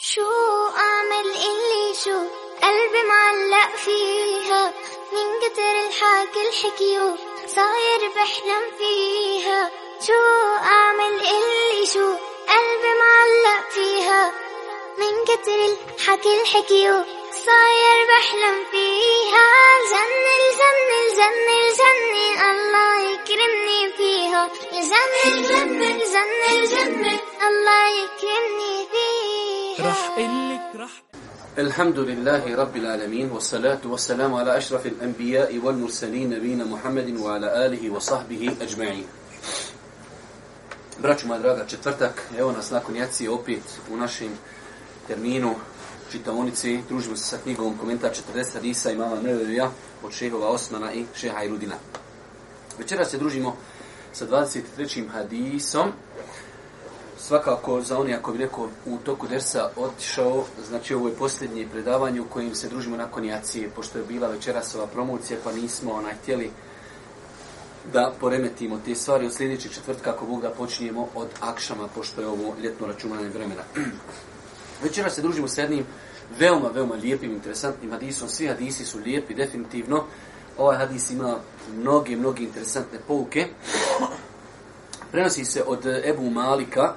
شو أعمل اللي شو قلبي معلق فيها من كتر الحكي الحكيو صاير بحلم فيها شو أعمل اللي شو قلبي معلق فيها من كتر الحكي الحكيو صاير بحلم فيها الجنة الجنة الجنة الجنة الله يكرمني فيها الجنة الجنة الجنة الجنة الله يكرمني الحمد لله رب العالمين والصلاة والسلام على أشرف الأنبياء والمرسلين نبينا محمد وعلى آله وصحبه أجمعين Braću moja draga, četvrtak, evo nas nakon jaci opet u našem terminu čitavnici. Družimo se sa knjigom komentar 40 hadisa i mama Nevevija od šehova Osmana i šeha Irudina. Večera se družimo sa 23. hadisom svakako za oni ako bi neko u toku dersa otišao, znači ovo je posljednje predavanje u kojim se družimo nakon jacije, pošto je bila večeras ova promocija, pa nismo onaj htjeli da poremetimo te stvari od sljedećeg četvrtka, ako Bog da počinjemo od akšama, pošto je ovo ljetno računanje vremena. večeras se družimo s jednim veoma, veoma lijepim, interesantnim hadisom. Svi hadisi su lijepi, definitivno. Ovaj hadis ima mnoge, mnoge interesantne pouke. Prenosi se od Ebu Malika,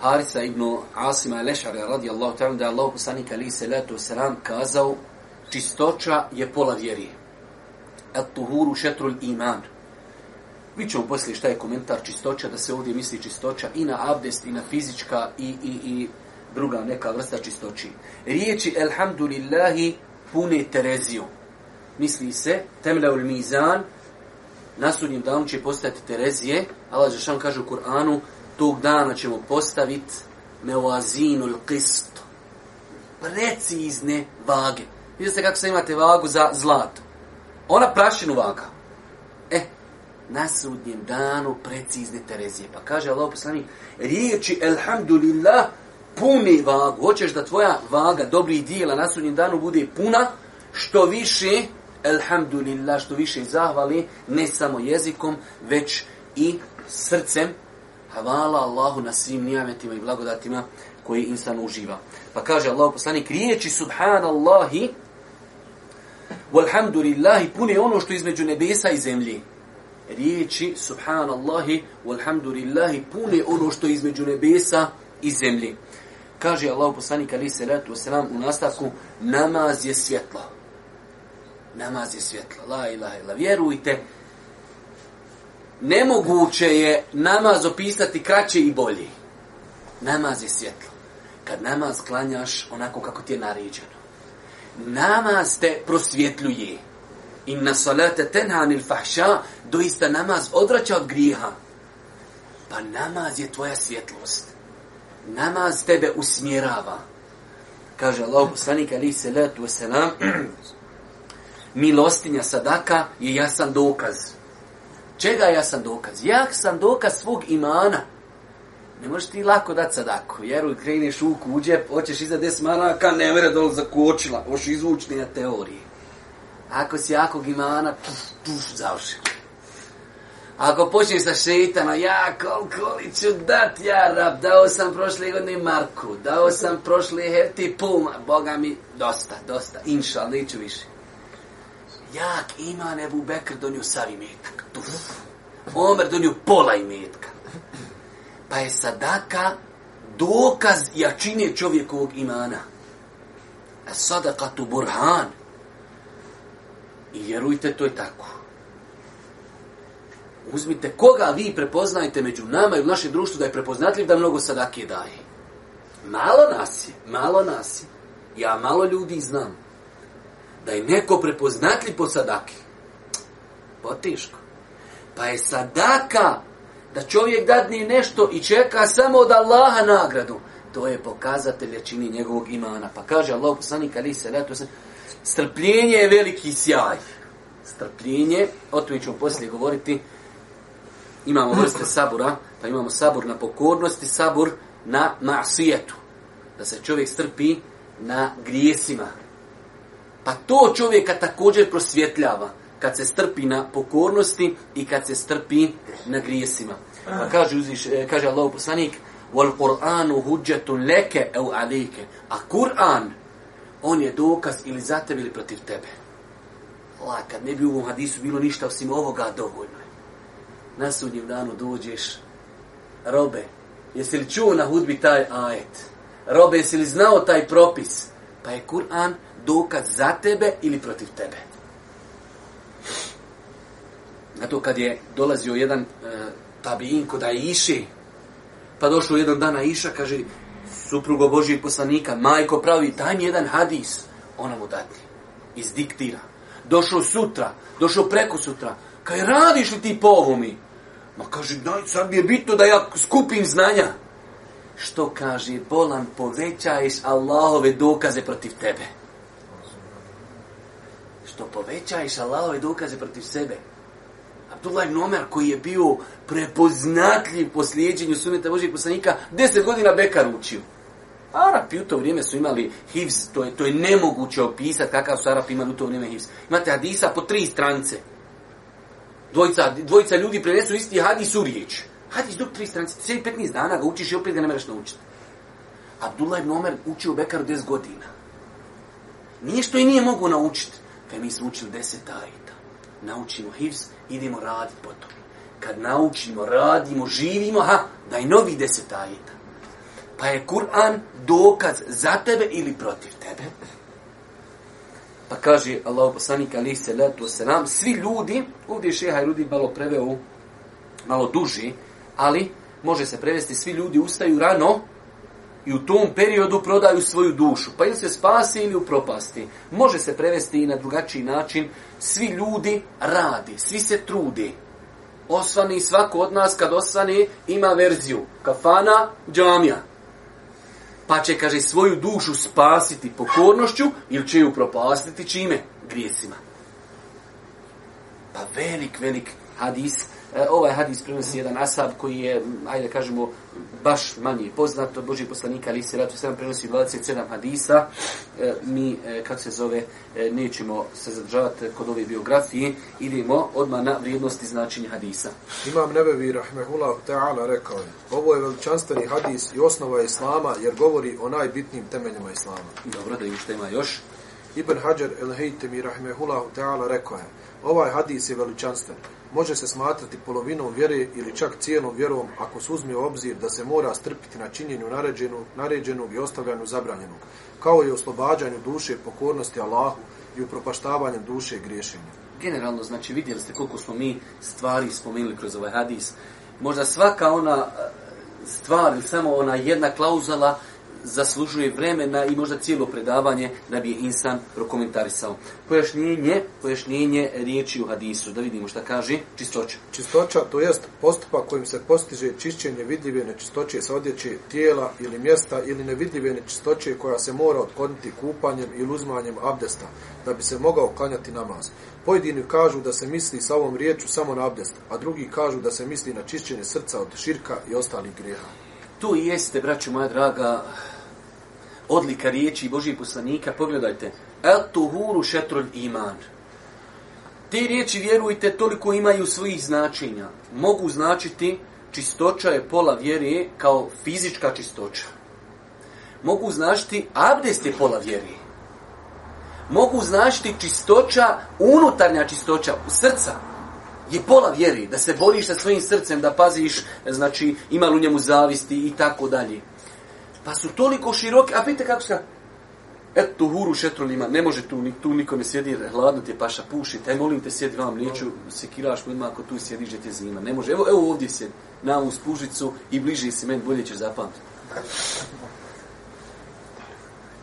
Harisa ibn Asima Lešara radijallahu ta'ala da je Allah poslanik alihi salatu wasalam kazao čistoća je pola vjeri. Et tuhuru šetrul iman. Mi ćemo poslije šta je komentar čistoća, da se ovdje misli čistoća i na abdest, i na fizička, i, i, i druga neka vrsta čistoći. Riječi elhamdulillahi pune Tereziju. Misli se, temle ul mizan, na sudnjem danu će postati Terezije, Allah Žešan kaže u Kur'anu, tog dana ćemo postaviti meoazinul qist. Precizne vage. Vidite se kako se imate vagu za zlato. Ona prašinu vaga. E, na sudnjem danu precizne Terezije. Pa kaže Allah poslani, riječi elhamdulillah puni vagu. Hoćeš da tvoja vaga, dobri dijela na sudnjem danu bude puna, što više, elhamdulillah, što više zahvali, ne samo jezikom, već i srcem, Hvala Allahu na svim nijametima i blagodatima koji insan uživa. Pa kaže Allah poslanik, riječi subhanallahi, walhamdulillahi, pune ono što između nebesa i zemlji. Riječi subhanallahi, walhamdulillahi, pune ono što između nebesa i zemlji. Kaže Allah poslanik, ali se ratu wasalam, u nastavku, namaz je svjetlo. Namaz je svjetlo. La ilaha ila. Vjerujte, nemoguće je namaz opisati kraće i bolje. Namaz je svjetlo. Kad namaz klanjaš onako kako ti je naređeno. Namaz te prosvjetljuje. Inna salate tenha nil fahša, doista namaz odraća od griha. Pa namaz je tvoja svjetlost. Namaz tebe usmjerava. Kaže Allah, poslanik alihi salatu wasalam, milostinja sadaka je jasan dokaz. Do Čega ja sam dokaz? Ja sam dokaz svog imana. Ne možeš ti lako dati sadako. Jeru, kreneš u kuđe, hoćeš iza des maraka, ne mere dole zakočila. Oš izvučni na teoriji. Ako si jakog imana, puf, puf, završi. Ako počneš sa šeitana, ja koliko li ću dat, ja rab, dao sam prošle godine Marku, dao sam prošle hefti Puma, Boga mi, dosta, dosta, inša, neću više jak iman Ebu Bekr donio sav imetak. Omer donio pola imetka. Pa je sadaka dokaz jačine čovjekovog imana. A sadaka tu burhan. I vjerujte, to je tako. Uzmite koga vi prepoznajte među nama i u našem društvu da je prepoznatljiv da mnogo sadake daje. Malo nas je, malo nas je. Ja malo ljudi znam da je neko prepoznatljiv po sadaki. Potiško. Pa je sadaka da čovjek dadne nešto i čeka samo od Allaha nagradu. To je pokazatelj većini njegovog imana. Pa kaže Allah poslanik ali se ratu se strpljenje je veliki sjaj. Strpljenje, o tome ćemo poslije govoriti, imamo vrste sabura, pa imamo sabur na pokornosti, sabur na masijetu. Da se čovjek strpi na grijesima, Pa to čovjeka također prosvjetljava kad se strpi na pokornosti i kad se strpi na grijesima. Pa kaže, uziš, e, kaže Allah poslanik, Wal Qur'anu huđetu leke eu alike. A Kur'an, on je dokaz ili za tebe ili protiv tebe. La, kad ne bi u ovom hadisu bilo ništa osim ovoga, dovoljno je. Na sudnjem danu dođeš, robe, jesi li čuo na hudbi taj ajet? Robe, jesi li znao taj propis? Pa je Kur'an, dokaz za tebe ili protiv tebe. Zato kad je dolazio jedan e, tabijin kod Aiši, pa došao jedan dan Aiša, kaže, suprugo Božijeg poslanika, majko pravi, daj mi jedan hadis, ona mu dati, izdiktira. Došao sutra, došao preko sutra, kaj radiš li ti po ovomi? Ma kaže, daj, sad mi je bitno da ja skupim znanja. Što kaže, bolan, povećaješ Allahove dokaze protiv tebe što povećaješ Allahove dokaze protiv sebe. Abdullah ibn Omer koji je bio prepoznatljiv po slijedjenju suneta Božih poslanika, deset godina bekar učio. Arapi u to vrijeme su imali hivz, to je, to je nemoguće opisati kakav su Arapi imali u to vrijeme hivz. Imate hadisa po tri strance. Dvojica, dvojica ljudi prenesu isti hadis u riječ. Hadis dok tri strance, sedi petnijest dana ga učiš i opet ga ne mereš naučiti. Abdullah ibn Omer učio bekaru deset godina. Nije što i nije mogu naučiti. Kaj mi smo učili deset ajeta. Naučimo hivs, idemo raditi po tome. Kad naučimo, radimo, živimo, ha, daj novi deset ajeta. Pa je Kur'an dokaz za tebe ili protiv tebe. Pa kaže Allahu poslanik ali se letu se nam svi ljudi, ovdje šeha i ljudi malo preveo malo duži, ali može se prevesti svi ljudi ustaju rano i u tom periodu prodaju svoju dušu. Pa ili se spasi ili u propasti. Može se prevesti i na drugačiji način. Svi ljudi radi, svi se trudi. Osvani svako od nas kad osvani ima verziju. Kafana, džamija. Pa će, kaže, svoju dušu spasiti pokornošću ili će ju propastiti čime? Grijesima. Pa velik, velik hadis E, ovaj hadis prenosi jedan asab koji je, ajde kažemo, baš manje poznat od Božih poslanika, ali se ratu sedam prenosi 27 hadisa. E, mi, e, kako se zove, nećemo se zadržavati kod ove biografije. Idemo odmah na vrijednosti značenja hadisa. Imam Nebevi, rahmehullah ta'ala, rekao je, ovo je veličanstveni hadis i osnova Islama, jer govori o najbitnijim temeljima Islama. Dobro, da imamo što ima još. Ibn Hajar el-Hejtemi, rahmehullah ta'ala, rekao je, ovaj hadis je veličanstveni može se smatrati polovinom vjere ili čak cijelom vjerom ako se uzme obzir da se mora strpiti na činjenju naređenu, naređenog i ostavljanju zabranjenog, kao i oslobađanju duše pokornosti Allahu i upropaštavanjem duše i griješenja. Generalno, znači vidjeli ste koliko smo mi stvari spomenuli kroz ovaj hadis. Možda svaka ona eh, stvar ili samo ona jedna klauzala uh, zaslužuje vremena i možda cijelo predavanje da bi je insan prokomentarisao. Pojašnjenje, pojašnjenje riječi u hadisu, da vidimo šta kaže čistoća. Čistoća, to jest postupak kojim se postiže čišćenje vidljive nečistoće sa odjeće tijela ili mjesta ili nevidljive nečistoće koja se mora otkloniti kupanjem ili uzmanjem abdesta da bi se mogao klanjati namaz. Pojedini kažu da se misli sa ovom riječu samo na abdest, a drugi kažu da se misli na čišćenje srca od širka i ostalih grijeha. To jeste, braću moja draga, odlika riječi Božih poslanika, pogledajte. El tuhuru šetrol iman. Te riječi, vjerujte, toliko imaju svojih značenja. Mogu značiti čistoća je pola vjere kao fizička čistoća. Mogu značiti abdest je pola vjere. Mogu značiti čistoća, unutarnja čistoća u srca je pola vjeri, da se boriš sa svojim srcem, da paziš, znači, ima u njemu zavisti i tako dalje pa su toliko široki, a vidite kako se Eto, tu huru šetru lima, ne može tu, tu niko ne sjedi, hladno ti je paša, puši, taj e, molim te sjedi vam, neću, se kiraš mu ako tu sjediš, gdje ti je zima, ne može, evo, evo ovdje sjedi, na ovu spužicu i bliži si meni, bolje ćeš zapamtiti.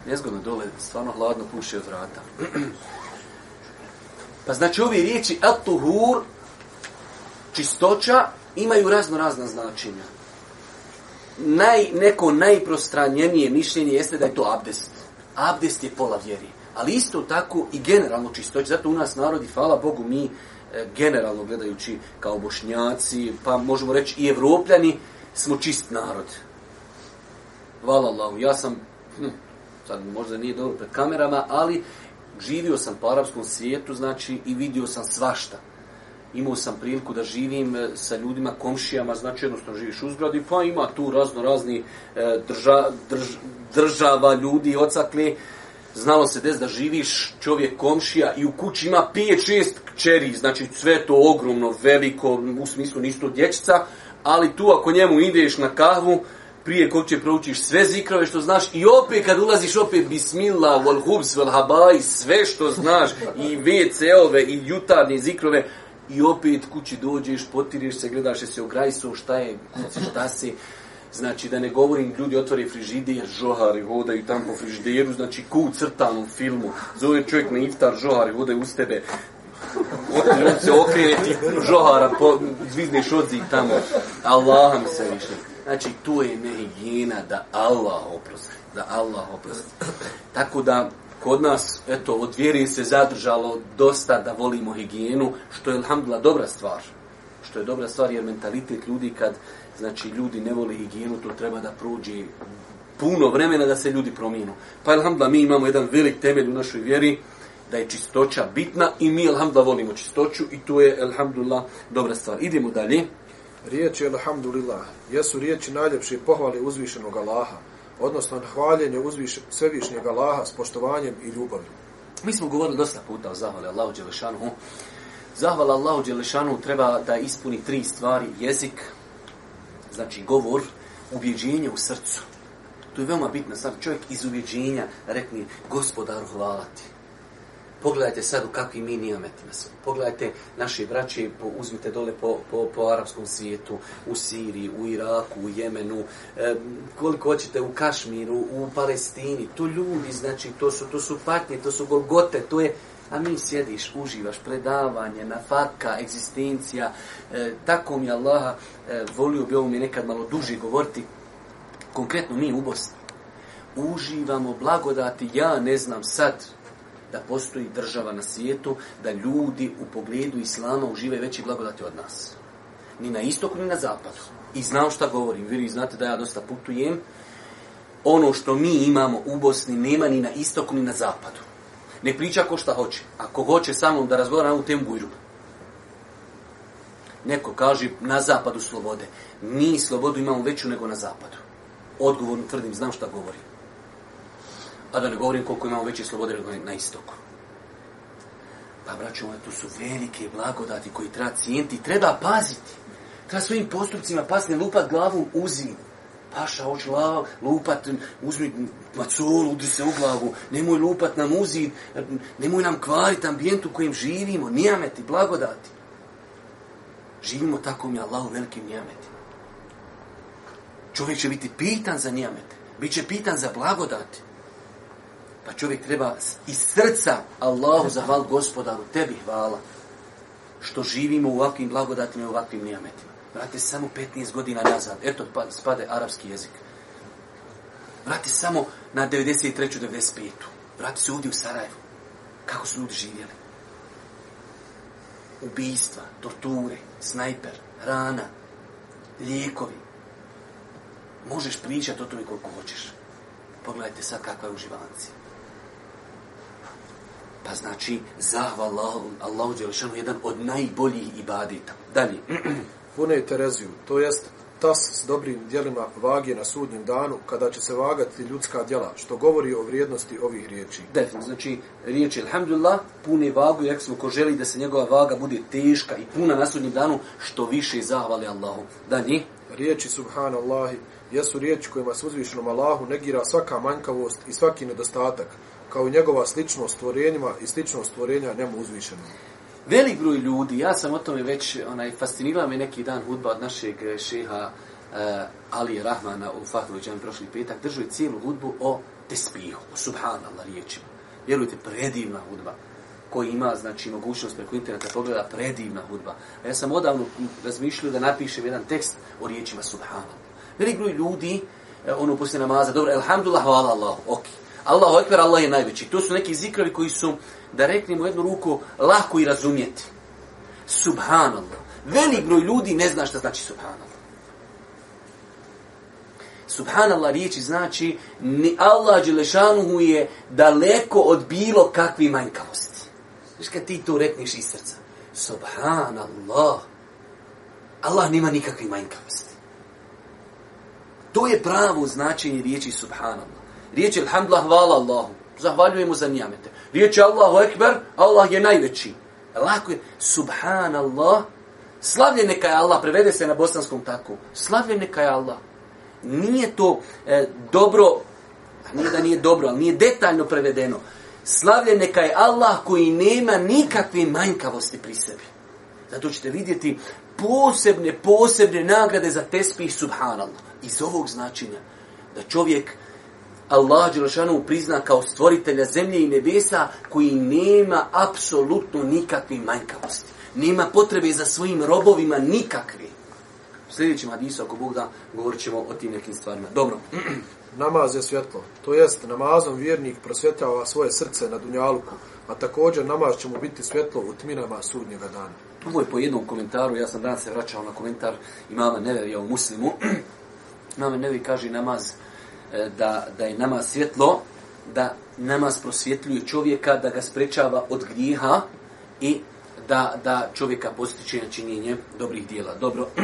Nezgodno dole, stvarno hladno puši od vrata. Pa znači ove riječi, eto hur, čistoća, imaju razno razna značenja naj, neko najprostranjenije mišljenje jeste da je to abdest. Abdest je pola vjeri. Ali isto tako i generalno čistoć. Zato u nas narodi, hvala Bogu, mi e, generalno gledajući kao bošnjaci, pa možemo reći i evropljani, smo čist narod. Hvala Allahu. Ja sam, hm, sad možda nije dobro pred kamerama, ali živio sam po arapskom svijetu, znači, i vidio sam svašta imao sam priliku da živim e, sa ljudima, komšijama, znači jednostavno živiš u zgradi, pa ima tu razno razni e, drža, drž, država, ljudi, ocakli, znalo se des da živiš čovjek komšija i u kući ima 5-6 kćeri, znači sve to ogromno, veliko, u smislu nisto dječica, ali tu ako njemu ideš na kahvu, prije kog će proučiš sve zikrove što znaš i opet kad ulaziš opet bismila, wal hubs, wal habai, sve što znaš i WC-ove i jutarnje zikrove, I opet kući dođeš, potiriš se, gledaš se, ograj se, šta je, kuci, šta se. Znači, da ne govorim, ljudi otvore frižider, žohari hodaju tam po frižideru, znači, ko u crtanom filmu. Zove čovjek na iftar, žohari hodaju uz tebe. Otim ljudi se okrene ti žohara, po, zvizneš odzi tamo. Allaha mi se više. Znači, to je nehigijena da Allah oprosti. Da Allah oprosti. Tako da, kod nas, eto, od vjeri se zadržalo dosta da volimo higijenu, što je, alhamdulillah, dobra stvar. Što je dobra stvar, jer mentalitet ljudi kad, znači, ljudi ne voli higijenu, to treba da prođe puno vremena da se ljudi promijenu. Pa, alhamdulillah, mi imamo jedan velik temelj u našoj vjeri, da je čistoća bitna i mi, alhamdulillah, volimo čistoću i to je, alhamdulillah, dobra stvar. Idemo dalje. Riječi, alhamdulillah, jesu riječi najljepše pohvali uzvišenog Allaha odnosno na hvaljenje uzviš, svevišnjeg Allaha s poštovanjem i ljubavljom. Mi smo govorili dosta puta o zahvali Allahu Đelešanu. Zahvala Allahu Đelešanu treba da ispuni tri stvari. Jezik, znači govor, ubjeđenje u srcu. To je veoma bitna stvar. Čovjek iz ubjeđenja rekne gospodaru hvala ti. Pogledajte sad u kakvim mi nijometima smo. Pogledajte naši braći, po, uzmite dole po, po, po arapskom svijetu, u Siriji, u Iraku, u Jemenu, e, koliko hoćete u Kašmiru, u Palestini. To ljudi, znači, to su, to su patnje, to su golgote, to je... A mi sjediš, uživaš, predavanje, nafaka, egzistencija, e, tako mi Allaha, e, volio bi ovo mi nekad malo duži govoriti, konkretno mi u Bosni, uživamo blagodati, ja ne znam sad, da postoji država na svijetu, da ljudi u pogledu islama užive veći blagodati od nas. Ni na istoku, ni na zapadu. I znam šta govorim, vi znate da ja dosta putujem. Ono što mi imamo u Bosni nema ni na istoku, ni na zapadu. Ne priča ko šta hoće. Ako hoće sa mnom da razgovara u tem gujru. Neko kaže na zapadu slobode. Mi slobodu imamo veću nego na zapadu. Odgovorno tvrdim, znam šta govorim. A da ne govorim koliko imamo veće slobode nego na istoku. Pa, braću moja, tu su velike blagodati koji treba cijenti. Treba paziti. Treba svojim postupcima pasti, ne lupat glavu u zimu. Paša, hoći glavu, lupat, uzmi macolu, udri se u glavu, nemoj lupat nam u zid, nemoj nam kvarit ambijent u kojem živimo, nijameti, blagodati. Živimo tako mi, Allah, u velikim nijametima. Čovjek će biti pitan za nijamete, bit će pitan za blagodati. Pa čovjek treba iz srca Allahu zahval gospodaru, tebi hvala što živimo u ovakvim blagodatima i ovakvim nijametima. Vrati samo 15 godina nazad. Eto, pa spade arapski jezik. Vrati samo na 93. 95. Vrati se ovdje u Sarajevo. Kako su ljudi živjeli. Ubijstva, torture, snajper, rana, lijekovi. Možeš pričati o tome koliko hoćeš. Pogledajte sad kakva je uživancija. Pa znači, zahval Allahu, Allahu Đelešanu je jedan od najboljih ibadita. Dalje. Pune Tereziju, to jest tas s dobrim dijelima vage na sudnjem danu, kada će se vagati ljudska djela, što govori o vrijednosti ovih riječi. Definitivno, znači, riječ je, alhamdulillah, pune vagu, jak smo ko želi da se njegova vaga bude teška i puna na sudnjem danu, što više zahvali Allahu. Dalje. Riječi, subhanallahi, jesu riječi kojima se uzvišenom Allahu negira svaka manjkavost i svaki nedostatak kao i njegova sličnost stvorenjima i sličnost stvorenja njemu uzvišenom. Veli gruj ljudi, ja sam o tome već, onaj, fascinirala me neki dan hudba od našeg eh, šeha uh, eh, Ali Rahmana u Fahru Džan prošli petak, držu je cijelu hudbu o tespihu, o subhanallah riječima. Vjerujte, predivna hudba koji ima znači mogućnost preko interneta pogleda predivna hudba. A ja sam odavno razmišljao da napišem jedan tekst o riječima subhanallah. Veli gruj ljudi, eh, ono poslije namaza, dobro, elhamdulillah, hvala Allah, okej. Okay. Allah ekber, Allah je najveći. To su neki zikrovi koji su, da reknemo jednu ruku, lako i razumijeti. Subhanallah. Velik broj ljudi ne zna šta znači subhanallah. Subhanallah riječi znači ni Allah Đelešanuhu je daleko od bilo kakvi manjkavosti. Znaš kad ti to rekneš iz srca. Subhanallah. Allah nima nikakvi manjkavosti. To je pravo značenje riječi subhanallah. Riječ je Alhamdulillah, hvala Allahu. Zahvaljujemo za nijamete. Riječ je Allahu Ekber, Allah je najveći. Lako je, subhanallah, slavljen neka je Allah, prevede se na bosanskom tako, slavljen neka je Allah. Nije to e, dobro, nije da nije dobro, ali nije detaljno prevedeno. Slavljen neka je Allah koji nema nikakve manjkavosti pri sebi. Zato ćete vidjeti posebne, posebne nagrade za tespih subhanallah. Iz ovog značenja da čovjek Allah Đelešanu prizna kao stvoritelja zemlje i nebesa koji nema apsolutno nikakve manjkavosti. Nema potrebe za svojim robovima nikakve. U sljedećem hadisu, ako Bog da, govorit ćemo o tim nekim stvarima. Dobro. Namaz je svjetlo. To jest, namazom vjernik prosvjetljava svoje srce na dunjaluku, a također namaz će mu biti svjetlo u tminama sudnjega dana. Ovo je po jednom komentaru, ja sam danas se vraćao na komentar imama Neveja u muslimu. imama Nevi kaže namaz uh, E, da, da je nama svjetlo, da nama prosvjetljuje čovjeka, da ga sprečava od grijeha i da, da čovjeka postiče na činjenje dobrih dijela. Dobro.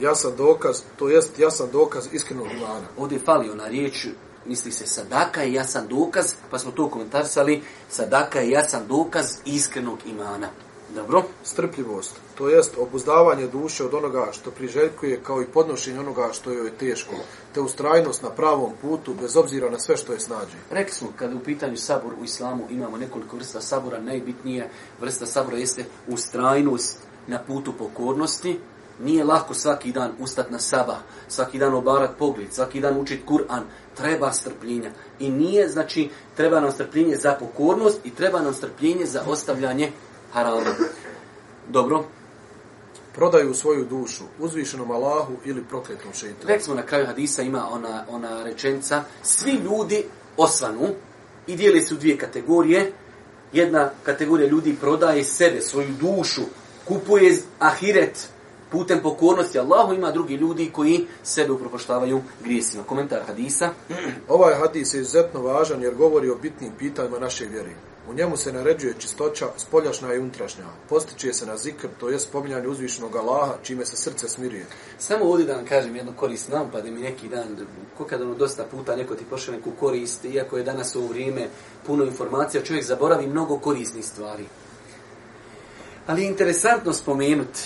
Jasan dokaz, to jest jasan dokaz iskrenog imana. Ovdje fali ona riječ, misli se sadaka je jasan dokaz, pa smo to komentarsali, sadaka je jasan dokaz iskrenog imana. Dobro. Strpljivost, to jest obuzdavanje duše od onoga što priželjkuje kao i podnošenje onoga što joj je teško, te ustrajnost na pravom putu bez obzira na sve što je snađe. Rekli smo, kada u pitanju sabor u islamu imamo nekoliko vrsta sabora, najbitnija vrsta sabora jeste ustrajnost na putu pokornosti, Nije lako svaki dan ustati na saba, svaki dan obarat pogled, svaki dan učit Kur'an. Treba strpljenja. I nije, znači, treba nam strpljenje za pokornost i treba nam strpljenje za ostavljanje harama. Dobro. Prodaju svoju dušu uzvišenom Allahu ili prokletnom šeitanu. Rekli smo na kraju hadisa ima ona, ona rečenca. Svi ljudi osvanu i dijeli su dvije kategorije. Jedna kategorija ljudi prodaje sebe, svoju dušu, kupuje ahiret putem pokornosti Allahu, ima drugi ljudi koji sebe upropoštavaju grijesima. Komentar hadisa. Ovaj hadis je izuzetno važan jer govori o bitnim pitanjima naše vjere. U njemu se naređuje čistoća spoljašnja i unutrašnja. Postiče se na zikr, to je spominjanje uzvišnog Allaha, čime se srce smirije. Samo ovdje da vam kažem jednu korist nam, pa da mi neki dan, ko kad ono dosta puta neko ti pošle neku korist, iako je danas u vrijeme puno informacija, čovjek zaboravi mnogo korisnih stvari. Ali je interesantno spomenut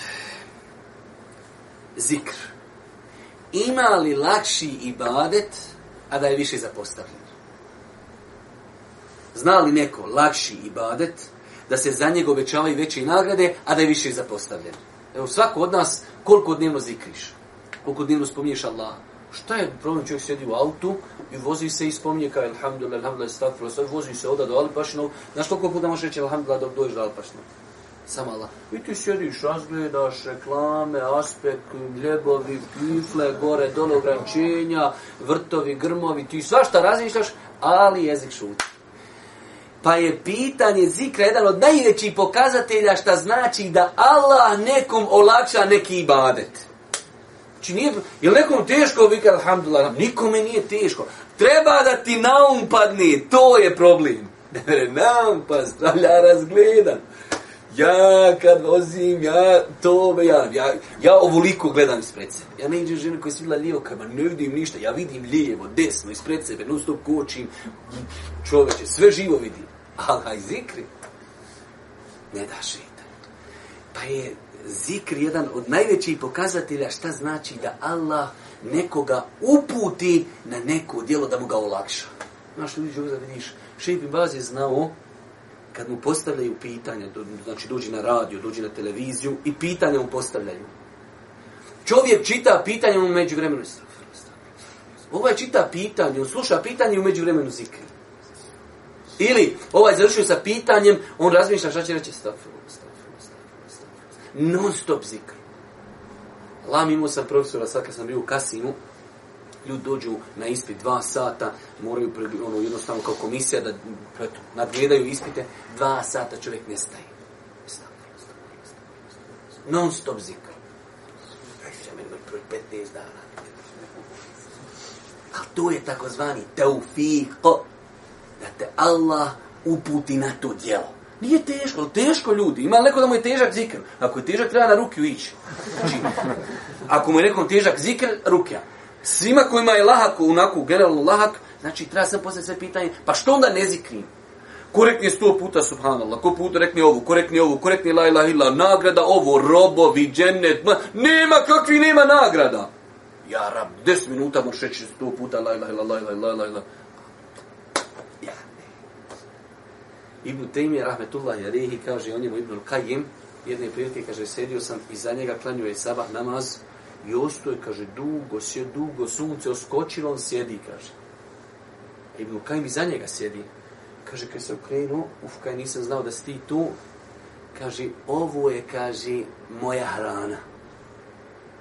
zikr. Ima li lakši ibadet, a da je više zapostavljen? Zna li neko lakši ibadet da se za njega obećavaju veće nagrade, a da je više zapostavljen? Evo, svako od nas koliko dnevno zikriš? Koliko dnevno spominješ Allah? Šta je problem čovjek sjedi u autu i vozi se i spominje kao Alhamdulillah, Alhamdulillah, Stavfila, sve vozi se oda do Alpašnog. Znaš koliko puta možeš reći Alhamdulillah dok dođeš do Alpašnog? Sam Allah. I ti sjediš, razgledaš reklame, aspekt, ljebovi, pifle, gore, dole ograničenja, vrtovi, grmovi, ti svašta razmišljaš, ali jezik šuti. Pa je pitanje zikra jedan od najvećih pokazatelja šta znači da Allah nekom olakša neki ibadet. Znači nije, je li nekom teško vikar alhamdulillah? Nikome nije teško. Treba da ti naumpadne, to je problem. Ne, ne, naumpad, stavlja razgledan ja kad vozim, ja to ja, ja, ja ovoliko gledam ispred sebe. Ja ne idem žena koja se vidjela lijevo, kada ne vidim ništa, ja vidim lijevo, desno, ispred sebe, non stop kočim, čoveče, sve živo vidim. Ali aj zikri, ne daš vidjeti. Pa je zikr jedan od najvećih pokazatelja šta znači da Allah nekoga uputi na neko djelo da mu ga olakša. Znaš, ljudi, žuza, vidiš, šeipi bazi znao, kad mu postavljaju pitanja, znači dođi na radio, dođi na televiziju i pitanja mu postavljaju. Čovjek čita pitanje u međuvremenu Ovaj čita pitanje, on sluša pitanje u međuvremenu zikri. Ili ovaj završio sa pitanjem, on razmišlja šta će reći stop. Non stop zikri. Lamimo sam profesora, sad kad sam bio u kasinu, ljudi dođu na ispit dva sata, moraju pred, ono, jednostavno kao komisija da eto, nadgledaju ispite, dva sata čovjek ne staje. Non stop zikr. A to je takozvani teufiq. Da te Allah uputi na to djelo. Nije teško, teško ljudi. Ima neko da mu je težak zikr? Ako je težak, treba na ruke ići. Znači, ako mu je nekom težak zikr, ruke. Svima kojima je lahako, unako, generalno lahak, znači treba sam posle sve pitanje, pa što onda ne zikrim? Korekni sto puta, subhanallah, ko puta rekni ovo, korekni ovo, korekni la ilah illa, nagrada ovo, robovi, džennet, ma, nema kakvi, nema nagrada. Ja rab, des minuta moš reći sto puta, la ilah illa, la ilah illa, la ilah ja. Ibn Taymi, rahmetullah, jarihi, kaže o njemu Ibn Kajim, jedne prilike, kaže, sedio sam iza njega, klanio je sabah namaz, I ostoje, kaže, dugo, sje dugo, sunce, oskočilo, on sjedi, kaže. I bilo, kaj mi za njega sjedi? Kaže, kad se okrenuo, uf, kaj nisam znao da si ti tu, kaže, ovo je, kaže, moja hrana.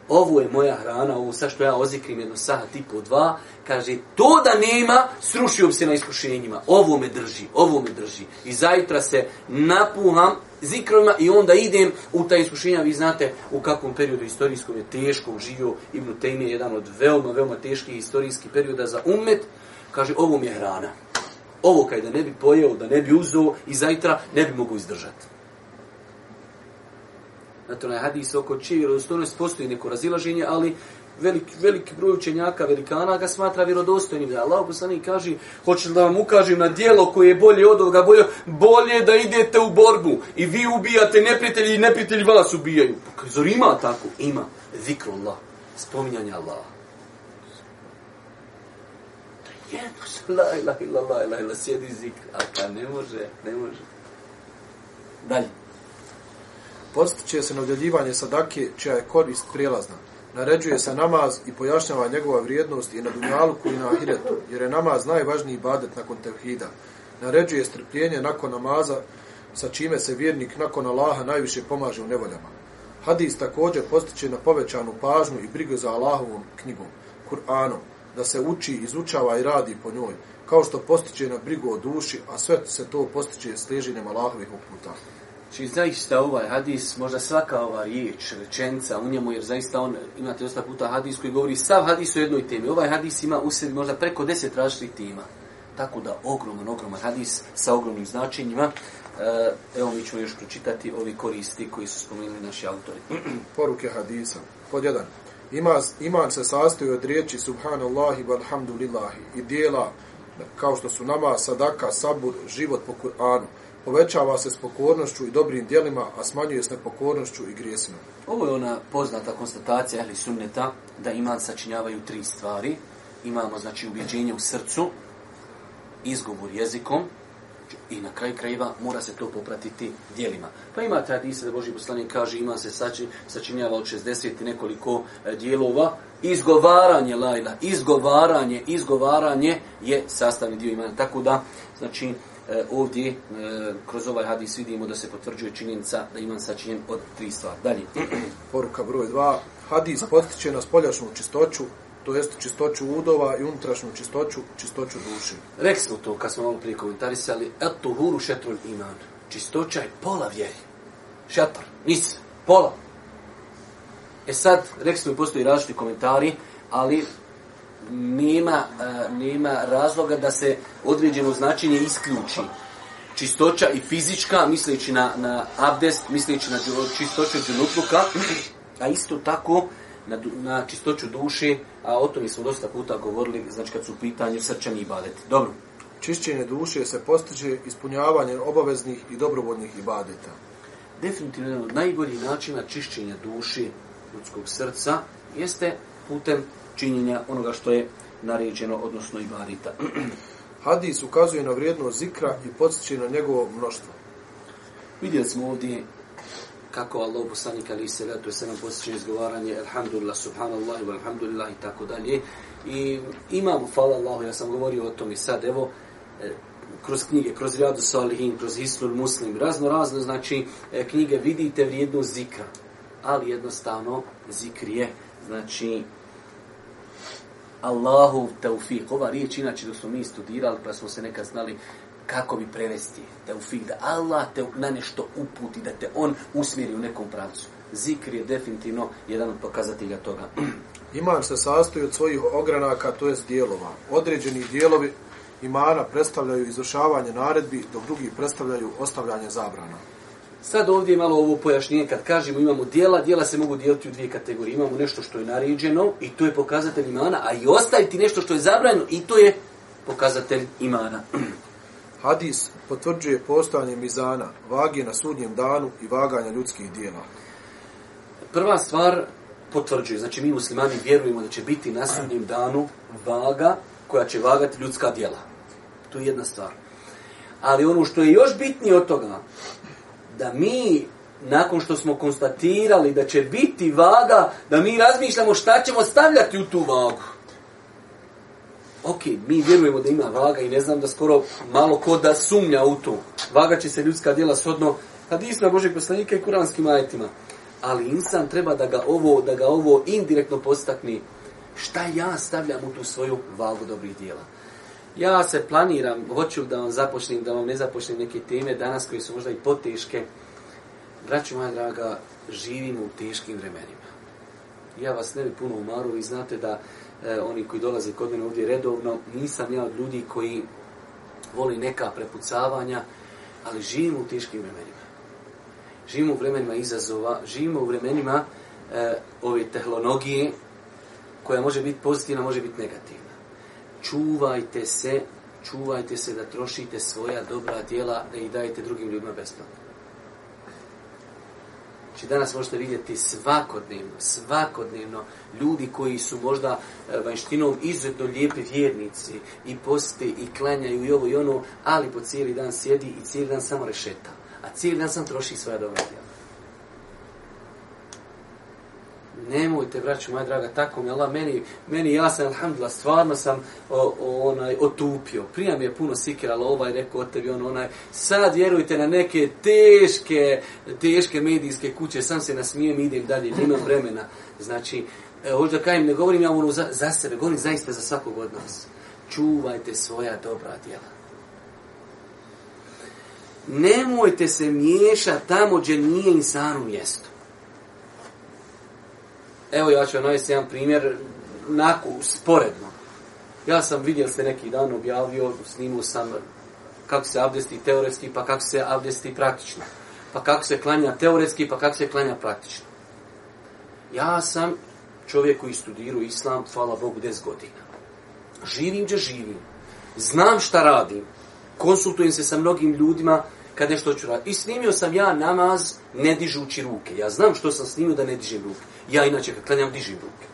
Ovo je moja hrana, ovo sa što ja ozikrim jedno sa tipu dva, kaže, to da nema, srušio bi se na iskušenjima. Ovo me drži, ovo me drži. I zajutra se napuham zikrovima i onda idem u ta iskušenja. Vi znate u kakvom periodu istorijskom je teško živio Ibn Tejmi je jedan od veoma, veoma teških istorijskih perioda za umet. Kaže, ovo mi je hrana. Ovo kaj da ne bi pojeo, da ne bi uzeo i zajtra ne bi mogu izdržati. Znate, onaj hadis oko čije vjerozostojnost postoji neko razilaženje, ali velik, velik broj učenjaka, velikana ga smatra vjerodostojnim. Da Allah poslanik kaže, hoćete da vam ukažem na dijelo koje je bolje od ovoga, bolje, bolje da idete u borbu i vi ubijate neprijatelji i neprijatelji vas ubijaju. Zor ima tako? Ima. Zikru Allah. Spominjanje Allah. Jedno što la ilah ilah ilah ilah ilah sjedi zikr, ali ne može, ne može. Dalje. Postiće se na udjeljivanje sadake čija je korist prijelazna naređuje se namaz i pojašnjava njegova vrijednost i na dunjalku i na ahiretu, jer je namaz najvažniji badet nakon tevhida. Naređuje strpljenje nakon namaza, sa čime se vjernik nakon Allaha najviše pomaže u nevoljama. Hadis također postiče na povećanu pažnju i brigu za Allahovom knjigom, Kur'anom, da se uči, izučava i radi po njoj, kao što postiče na brigu o duši, a sve se to postiče sliježinem Allahovih uputa. Znači, zaista ovaj hadis, možda svaka ova riječ, rečenca u njemu, jer zaista on, imate dosta puta hadis koji govori sav hadis o jednoj temi. Ovaj hadis ima u sebi možda preko deset različitih tema. Tako da, ogroman, ogroman hadis sa ogromnim značenjima. E, evo, mi ćemo još pročitati ovi koristi koji su spomenuli naši autori. Poruke hadisa. Pod jedan. Ima, iman se sastoji od riječi subhanallahi valhamdulillahi i dijela kao što su nama sadaka, sabur, život po Kur'anu povećava se s pokornošću i dobrim dijelima, a smanjuje se nepokornošću i grijesima. Ovo je ona poznata konstatacija ili sunneta da iman sačinjavaju tri stvari. Imamo, znači, ubjeđenje u srcu, izgovor jezikom i na kraj krajeva mora se to popratiti dijelima. Pa ima taj hadisa da Boži poslanik kaže ima se sači, sačinjava od 60 i nekoliko e, dijelova. Izgovaranje, Lajla, izgovaranje, izgovaranje je sastavni dio imana. Tako da, znači, Eh, ovdje eh, kroz ovaj hadis vidimo da se potvrđuje činjenica da imam sačinjen od tri stvari. Dalje. Poruka broj 2. Hadis potiče na spoljašnu čistoću, to jest čistoću udova i unutrašnju čistoću, čistoću duše. Rekli smo to kad smo malo prije komentarisali, eto huru šetrul iman. Čistoća je pola vjeri. Šetr, nis, pola. E sad, rekli smo, postoji različiti komentari, ali nema, e, nema razloga da se određeno značenje isključi. Čistoća i fizička, misleći na, na abdest, misleći na čistoću džunutluka, a isto tako na, na čistoću duše, a o tome smo dosta puta govorili, znači kad su u pitanju srčani ibadeti. Dobro. Čišćenje duše se postiđe ispunjavanjem obaveznih i dobrovodnih ibadeta. Definitivno jedan od najboljih načina čišćenja duše ljudskog srca jeste putem činjenja onoga što je naređeno, odnosno ibarita. Hadis ukazuje na vrijednost zikra i podsjeće na njegovo mnoštvo. Vidjeli smo ovdje kako Allah poslanik ali se to se nam posjeća izgovaranje alhamdulillah, subhanallah, alhamdulillah i tako dalje. I imam, hvala Allah, ja sam govorio o tom i sad, evo, e, kroz knjige, kroz Riyadu Salihin, kroz Hisnul Muslim, razno razno, znači, e, knjige vidite vrijednost zikra. Ali jednostavno, zikr je, znači, Allahov teufik. Ova riječ inače da smo mi studirali pa smo se nekad znali kako bi prevesti teufik. Da Allah te na nešto uputi, da te on usmjeri u nekom pravcu. Zikr je definitivno jedan od pokazatelja toga. Iman se sastoji od svojih ogranaka, to je dijelova. Određeni dijelovi imana predstavljaju izvršavanje naredbi, dok drugi predstavljaju ostavljanje zabrana. Sad ovdje malo ovo pojašnjenje, kad kažemo imamo dijela, dijela se mogu dijeliti u dvije kategorije. Imamo nešto što je naređeno i to je pokazatelj imana, a i ostaviti nešto što je zabranjeno i to je pokazatelj imana. Hadis potvrđuje postojanje mizana, vage na sudnjem danu i vaganja ljudskih dijela. Prva stvar potvrđuje, znači mi muslimani vjerujemo da će biti na sudnjem danu vaga koja će vagati ljudska dijela. To je jedna stvar. Ali ono što je još bitnije od toga, da mi nakon što smo konstatirali da će biti vaga, da mi razmišljamo šta ćemo stavljati u tu vagu. Ok, mi vjerujemo da ima vaga i ne znam da skoro malo ko da sumnja u to. Vaga će se ljudska djela shodno hadisma Božeg poslanika i kuranskim ajetima. Ali insan treba da ga ovo, da ga ovo indirektno postakni. Šta ja stavljam u tu svoju vagu dobrih djela? Ja se planiram, hoću da vam započnem, da vam ne započnem neke teme danas koje su možda i poteške. Braću moja draga, živimo u teškim vremenima. Ja vas ne bi puno umaru, vi znate da e, oni koji dolaze kod mene ovdje redovno, nisam ja od ljudi koji voli neka prepucavanja, ali živimo u teškim vremenima. Živimo u vremenima izazova, živimo u vremenima e, ove tehnologije koja može biti pozitivna, može biti negativna čuvajte se, čuvajte se da trošite svoja dobra djela da ih dajete drugim ljudima besplatno. Znači danas možete vidjeti svakodnevno, svakodnevno ljudi koji su možda e, vanštinom izuzetno lijepi vjernici i poste i klanjaju i ovo i ono, ali po cijeli dan sjedi i cijeli dan samo rešeta. A cijeli dan sam troši svoja dobra djela. Nemojte, braću moja draga, tako mi Allah, meni, meni ja sam, alhamdulillah, stvarno sam o, o, onaj otupio. Prija mi je puno sikira, ali ovaj rekao od tebi, on, onaj, sad vjerujte na neke teške, teške medijske kuće, sam se nasmijem, idem dalje, nema vremena. Znači, e, hoću da kajem, ne govorim ja ono za, za sebe, govorim zaista za svakog od nas. Čuvajte svoja dobra djela. Nemojte se miješati tamo gdje nije insanu mjesto. Evo ja ću navesti jedan primjer, nako usporedno. Ja sam vidjel se neki dan objavio, snimu sam kako se abdesti teoretski, pa kako se abdesti praktično. Pa kako se klanja teoretski, pa kako se klanja praktično. Ja sam čovjek koji studiru islam, hvala Bogu, 10 godina. Živim gdje živim. Znam šta radim. Konsultujem se sa mnogim ljudima, kada što ću raditi. I snimio sam ja namaz ne dižući ruke. Ja znam što sam snimio da ne dižem ruke. Ja inače kad klanjam dižim ruke.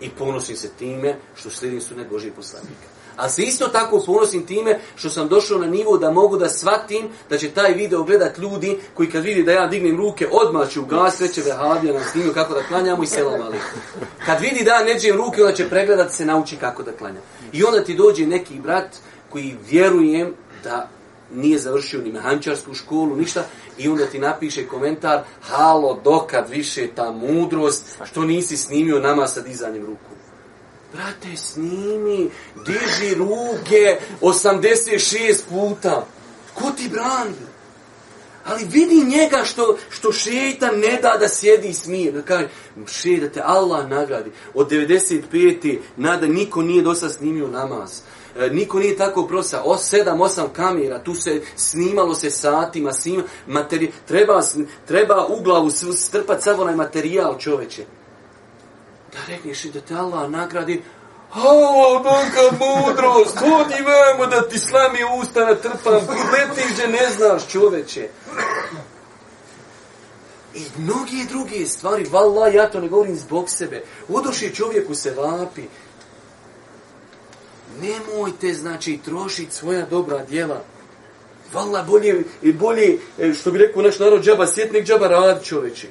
I ponosim se time što slijedim su ne Božije poslanika. A se isto tako ponosim time što sam došao na nivo da mogu da shvatim da će taj video gledat ljudi koji kad vidi da ja dignem ruke odmah će ugas, sve će vehabija na snimio kako da klanjamo i selam ali. Kad vidi da ja ne dižem ruke onda će pregledat se nauči kako da klanjam. I onda ti dođe neki brat koji vjerujem da nije završio ni mehančarsku školu, ništa, i onda ti napiše komentar, halo, dokad više ta mudrost, što nisi snimio nama sa dizanjem ruku. Brate, snimi, diži ruke 86 puta. Ko ti brani? Ali vidi njega što, što šeita ne da da sjedi i smije. Da kaže, še da te Allah nagradi. Od 95. nada niko nije dosta snimio namaz. E, niko nije tako prosa, o sedam, osam kamera, tu se snimalo se satima, snima, materi, treba, treba u glavu strpati samo onaj materijal čoveče. Da rekneš i da te Allah nagradi, O, donka mudrost, hodi vemo da ti slami usta na trpam, letiš gdje ne znaš čoveče. I mnogi drugi stvari, vala, ja to ne govorim zbog sebe. Odoši čovjeku se vapi, nemojte, znači, trošiti svoja dobra djela. Valla, bolje, bolje, e, što bi rekao naš narod, džaba sjetnik, džaba rad čoveče.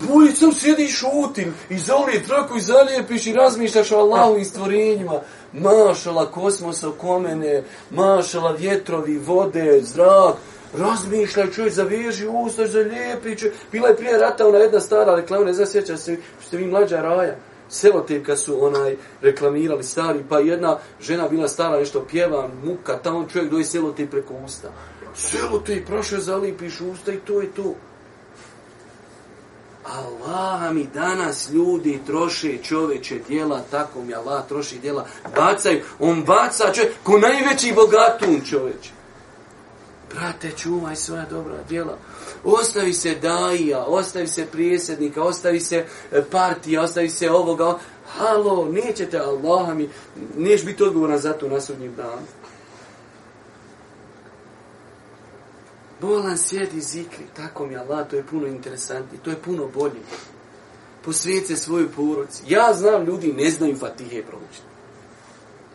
Bolje, sam sjedi i šutim, i zalije traku, i zalijepiš, i razmišljaš o Allahu i stvorenjima. Mašala kosmosa komene, mašala vjetrovi, vode, zrak. Razmišljaj čovjek, zaveži usta, zalijepi čovjek. Bila je prije rata ona jedna stara reklama, ne znam, sjeća se, što vi mlađa raja. Sevotev kad su onaj reklamirali stari, pa jedna žena bila stara, nešto pjeva, muka, tamo čovjek doji Sevotev preko usta. Sevotev prošle zalipiš usta i to je to. Allah mi danas ljudi troše čoveče djela, tako mi Allah troši djela, bacaju, on baca čovjek, ko najveći bogatun čoveče. Brate, čuvaj svoja dobra djela ostavi se daija, ostavi se prijesednika, ostavi se e, partija, ostavi se ovoga. Halo, nećete Allaha mi, neš biti odgovoran za to na sudnjim danu. Bolan sjedi zikri, tako mi Allah, to je puno interesantnije, to je puno bolje. Posvijed se svoju poroci. Ja znam, ljudi ne znaju Fatihe proučiti.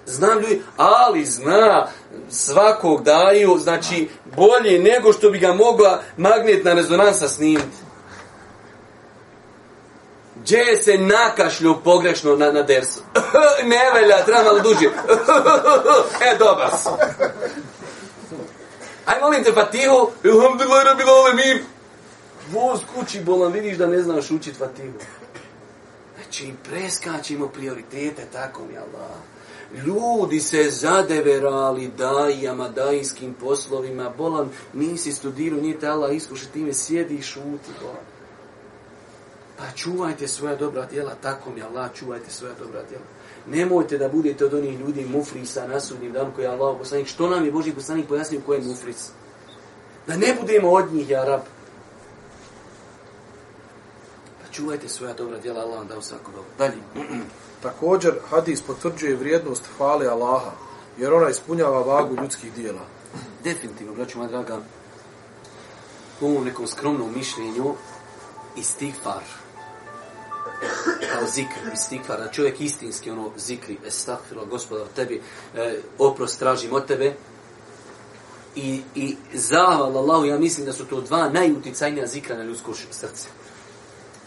Znam ljudi, ali zna svakog daju, znači bolje nego što bi ga mogla magnetna rezonansa snimiti. Gdje je se nakašljio pogrešno na, na dersu? ne velja, treba malo duže. e, dobar su. Aj, molim te, Fatihu. Alhamdulillah, rabi lale mim. Voz kući bolan, vidiš da ne znaš učit Fatihu. Znači, preskačimo prioritete, tako mi Allah. Ljudi se zadeverali dajama, dajskim poslovima. Bolan, nisi studiru, nije te Allah iskuši, ti me sjedi i šuti, bolan. Pa čuvajte svoja dobra djela, tako mi Allah, čuvajte svoja dobra djela. Nemojte da budete od onih ljudi mufrisa na sudnjim danu koji je Allah poslanik. Što nam je Boži poslanik pojasnio koje je mufris? Da ne budemo od njih, Arab čuvajte svoja dobra djela Allah da u svakom dobu. Dalje. Također hadis potvrđuje vrijednost hvale Allaha, jer ona ispunjava vagu ljudskih dijela. Definitivno, braću moja draga, u ovom nekom skromnom mišljenju istigfar kao zikr istigfar, da čovjek istinski ono zikri, estafilo, gospoda, tebi, e, oprost tražim od tebe, I, i zahval Allahu, ja mislim da su to dva najuticajnija zikra na ljudsko srce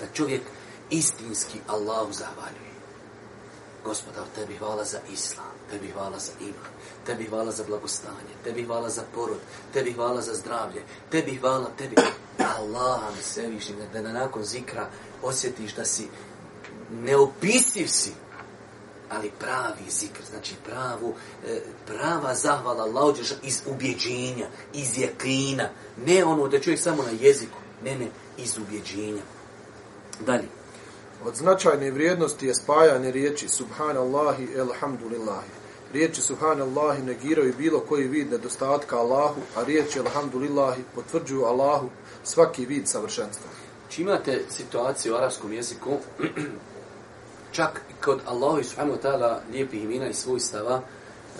da čovjek istinski Allahu zahvaljuje. Gospodar, tebi hvala za islam, tebi hvala za iman, tebi hvala za blagostanje, tebi hvala za porod, tebi hvala za zdravlje, tebi hvala, tebi Allaha mi se više, da na nakon zikra osjetiš da si neopisiv si, ali pravi zikr, znači pravu, e, prava zahvala Allah ođeš iz ubjeđenja, iz jakina, ne ono da čovjek samo na jeziku, ne, ne, iz ubjeđenja. Dalje. Od značajne vrijednosti je spajanje riječi Subhanallahi elhamdulillahi. Riječi Subhanallahi negiraju bilo koji vid nedostatka Allahu, a riječi elhamdulillahi potvrđuju Allahu svaki vid savršenstva. Či imate situaciju u arabskom jeziku, čak i kod Allahu i Subhanahu ta'ala lijepih imena i svojstava,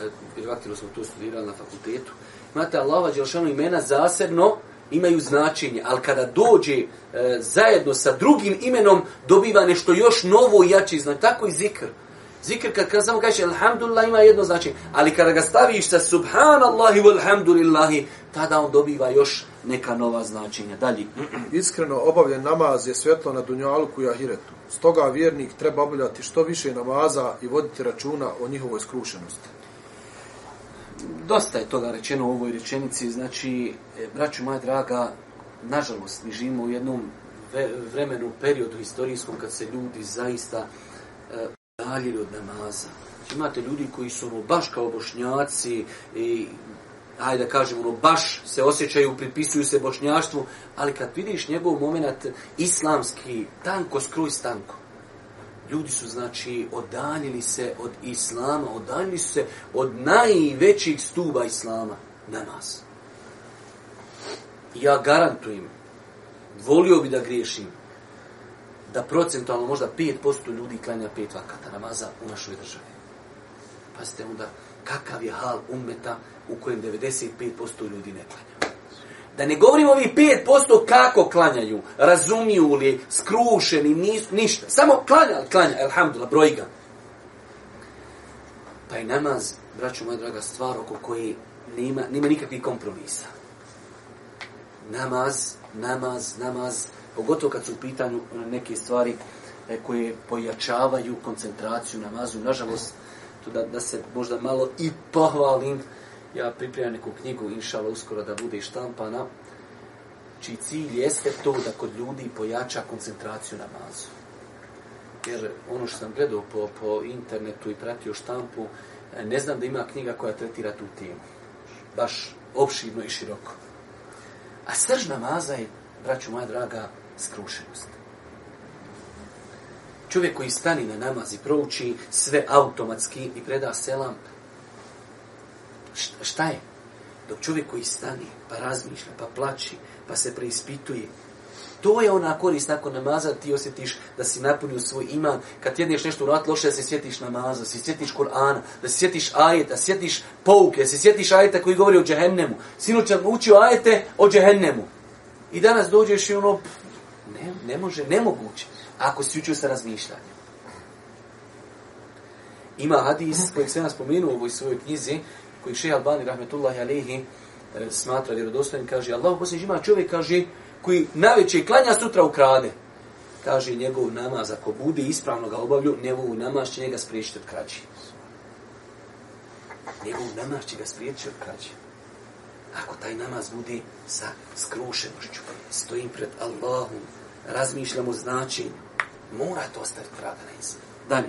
e, eh, vjerovatno smo to studirali na fakultetu, imate Allaha Đelšanu imena zasebno, imaju značenje, ali kada dođe e, zajedno sa drugim imenom, dobiva nešto još novo i jače znači. Tako i zikr. Zikr kad, kad samo kažeš Alhamdulillah ima jedno značenje, ali kada ga staviš sa Subhanallahi walhamdulillahi, tada on dobiva još neka nova značenja. Dalje. Iskreno obavljen namaz je svjetlo na dunjalku i ahiretu. Stoga vjernik treba obavljati što više namaza i voditi računa o njihovoj skrušenosti dosta je toga rečeno u ovoj rečenici. Znači, e, braću moja draga, nažalost, mi živimo u jednom vremenu, periodu istorijskom kad se ljudi zaista e, udaljili od namaza. Znači, imate ljudi koji su ono baš kao bošnjaci i hajde da kažem, ono, baš se osjećaju, pripisuju se bošnjaštvu, ali kad vidiš njegov moment islamski, tanko, skruj tanko, ljudi su znači odaljili se od islama, odaljili su se od najvećih stuba islama na nas. Ja garantujem, volio bi da griješim, da procentualno možda 5% ljudi klanja pet vakata namaza u našoj državi. Pazite onda kakav je hal umeta u kojem 95% ljudi ne klanja. Da ne govorimo ovi 5% kako klanjaju, razumiju li, skrušeni, nis, ništa. Samo klanja, klanja, elhamdulillah, broj ga. Pa i namaz, braću moja draga, stvar oko koje nema, nema nikakvih kompromisa. Namaz, namaz, namaz, pogotovo kad su u pitanju neke stvari e, koje pojačavaju koncentraciju namazu. Nažalost, to da, da se možda malo i pohvalim, ja pripremam neku knjigu, inšala, uskoro da bude štampana, čiji cilj jeste to da kod ljudi pojača koncentraciju namazu. Jer ono što sam gledao po, po internetu i pratio štampu, ne znam da ima knjiga koja tretira tu temu. Baš opširno i široko. A srž namaza je, braću moja draga, skrušenost. Čovjek koji stani na namazi, prouči sve automatski i preda selam, šta je? Dok čovjek koji stani, pa razmišlja, pa plači, pa se preispituje, to je ona korist nakon namaza, ti osjetiš da si napunio svoj iman. Kad jedneš nešto urat loše, da se sjetiš namaza, da se sjetiš Kur'ana, da se sjetiš ajeta, da se sjetiš pouke, da se sjetiš ajeta koji govori o džehennemu. Sinoć sam učio ajete o džehennemu. I danas dođeš i ono, pff, ne, ne može, nemoguće, ako si učio sa razmišljanjem. Ima hadis kojeg sam spomenuo u ovoj svojoj knjizi, koji še Albani, rahmetullahi alihi, e, smatra vjerodostojnim, kaže, Allah posljednji žima čovjek, kaže, koji najveće klanja sutra ukrade, kaže, njegov namaz, ako bude ispravno ga obavlju, njegov namaz će njega spriječiti od krađe. Njegov namaz će ga spriječiti od krađe. Ako taj namaz bude sa skrušenošću, stojim pred Allahom, razmišljam o značenju, mora to ostati traga na insanu. Dalje.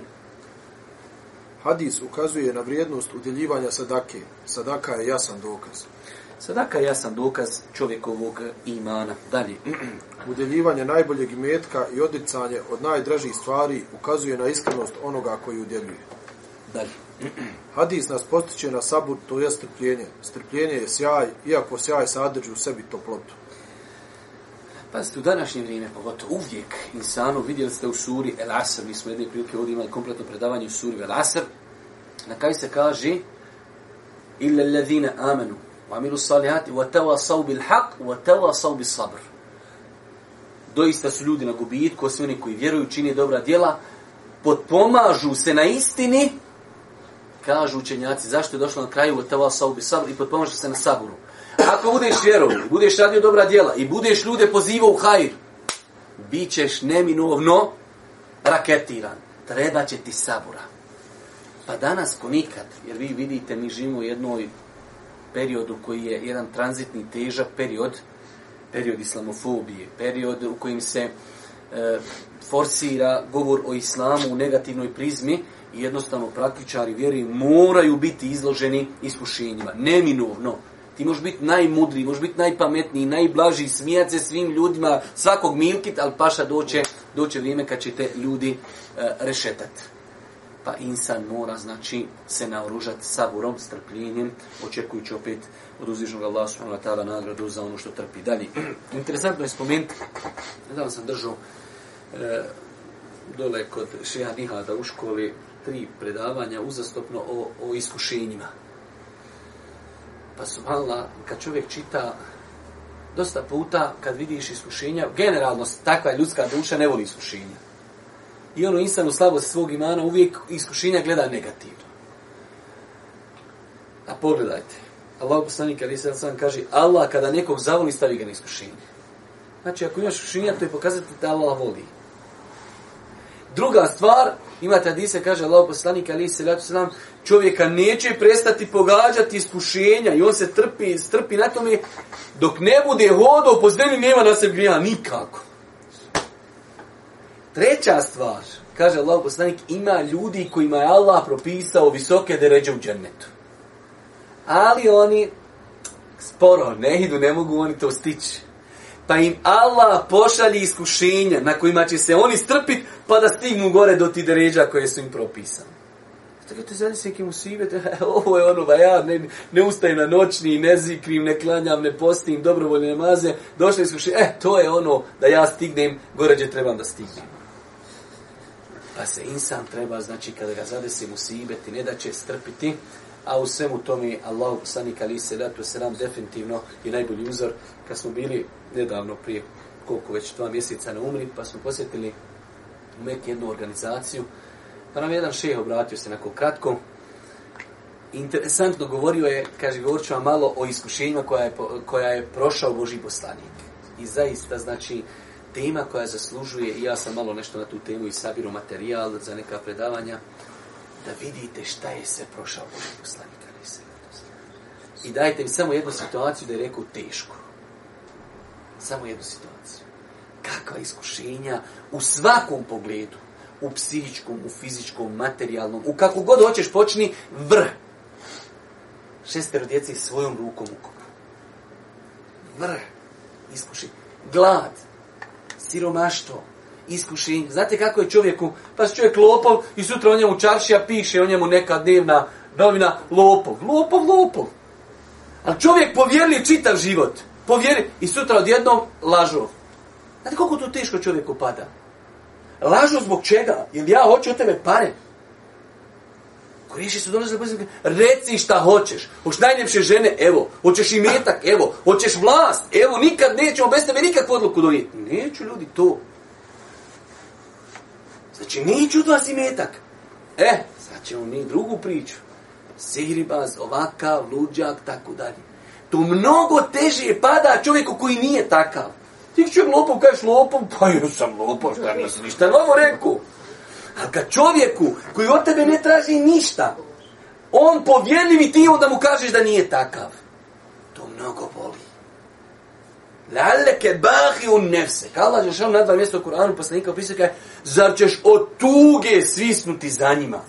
Hadis ukazuje na vrijednost udjeljivanja sadake. Sadaka je jasan dokaz. Sadaka je jasan dokaz čovjekovog imana. Dalje. udjeljivanje najboljeg metka i odricanje od najdražih stvari ukazuje na iskrenost onoga koji udjeljuje. Dalje. Hadis nas postiče na sabur, to je strpljenje. Strpljenje je sjaj, iako sjaj sadrži u sebi toplotu. Pazite, u današnje vrijeme, pogotovo uvijek, insanu, vidjeli ste u suri El Asr, mi smo jedne prilike ovdje imali kompletno predavanje u suri El Asr, na kaj se kaže, illa alladhina amanu, wa amilu salihati, wa tawasau bil haq, wa tawasau bil sabr. Doista su ljudi na gubitku, osim koji vjeruju, čine dobra djela, potpomažu se na istini, kažu učenjaci, zašto je došlo na kraju, wa tawasau bil sabr, i potpomažu se na saburu. Ako budeš vjerovni, budeš radio dobra djela i budeš ljude pozivao u hajr, bit ćeš neminovno raketiran. Treba će ti sabura. Pa danas ko nikad, jer vi vidite, mi živimo u jednoj periodu koji je jedan tranzitni težak period, period islamofobije, period u kojim se e, forsira govor o islamu u negativnoj prizmi i jednostavno praktičari vjeri moraju biti izloženi iskušenjima. Neminovno, Ti možeš biti najmudriji, možeš biti najpametniji, najblaži, smijat se svim ljudima, svakog milkit, ali paša doće, doće vrijeme kad će te ljudi e, rešetat. Pa insan mora, znači, se naoružati saburom, strpljenjem, očekujući opet od uzvišnog Allah subhanahu wa ta'ala nagradu za ono što trpi dalje. Interesantno je spomenut, nedavno sam držao e, dole kod Šeha Nihada u školi tri predavanja uzastopno o, o iskušenjima. Pa subhanallah, kad čovjek čita dosta puta, kad vidiš iskušenja, generalno takva ljudska duša ne voli iskušenja. I ono insan u slabosti svog imana uvijek iskušenja gleda negativno. A pogledajte. Allah poslanik ali se sam kaže Allah kada nekog zavoli stavi ga na iskušenje. Znači ako imaš iskušenja to je pokazati da Allah voli. Druga stvar, imate hadise, kaže Allah poslanik ali se sam čovjeka neće prestati pogađati iskušenja i on se trpi, strpi na tome dok ne bude hodao po zemlji nema da se grija nikako. Treća stvar, kaže Allah poslanik, ima ljudi kojima je Allah propisao visoke deređe u džennetu. Ali oni sporo ne idu, ne mogu oni to stići. Pa im Allah pošalji iskušenja na kojima će se oni strpiti pa da stignu gore do ti deređa koje su im propisane. Tako te zadi se nekim usibete, ovo je ono, ba ja ne, ne ustajem na noćni, ne zikrim, ne klanjam, ne postim, dobrovoljne maze. Došli smo še, e, eh, to je ono, da ja stignem, gorađe trebam da stignem. Pa se insan treba, znači, kada ga zade se musibeti, ne da će strpiti, a u svemu tome, Allah, sani kali se, da to se nam definitivno je najbolji uzor. Kad smo bili nedavno prije, koliko već dva mjeseca na umri, pa smo posjetili u Mek jednu organizaciju, Pa nam jedan šeh obratio se nakon kratko. Interesantno govorio je, kaže, govorit ću vam malo o iskušenjima koja je, koja je prošao Boži poslanik. I zaista, znači, tema koja zaslužuje, i ja sam malo nešto na tu temu i sabiru materijal za neka predavanja, da vidite šta je se prošao Boži poslanik. I dajte mi samo jednu situaciju da je rekao teško. Samo jednu situaciju. Kakva iskušenja u svakom pogledu u psihičkom, u fizičkom, materijalnom, u kako god hoćeš počni, vr. Šestero djeci svojom rukom u kopu. Vr. Iskuši. Glad. Siromaštvo. Iskušenje. Znate kako je čovjeku, pa se čovjek lopov i sutra o njemu čaršija piše o njemu neka dnevna novina. Lopov, lopov, lopov. Ali čovjek povjerili čitav život. Povjeri i sutra odjednom lažo. Znate koliko to teško čovjeku pada? Lažu zbog čega? Jer ja hoću od tebe pare. Griješi su dolazili pozivnik. Reci šta hoćeš. Hoćeš najljepše žene, evo. Hoćeš i metak, evo. Hoćeš vlast, evo. Nikad nećemo bez tebe nikakvu odluku donijeti. Neću ljudi to. Znači, neću od vas i metak. E, sad ćemo mi drugu priču. Siribas, ovakav, luđak, tako dalje. To mnogo teže pada čovjeku koji nije takav. Ti čovjek lopom, kažeš lopom, pa ja sam lopom, šta nisi ništa novo rekao. A kad čovjeku koji od tebe ne traži ništa, on povjeri mi ti onda mu kažeš da nije takav. To mnogo boli. Laleke bahi un nefse. Kala ćeš on na dva mjesta u Koranu, poslanika opisaka je, zar ćeš od tuge svisnuti za njima?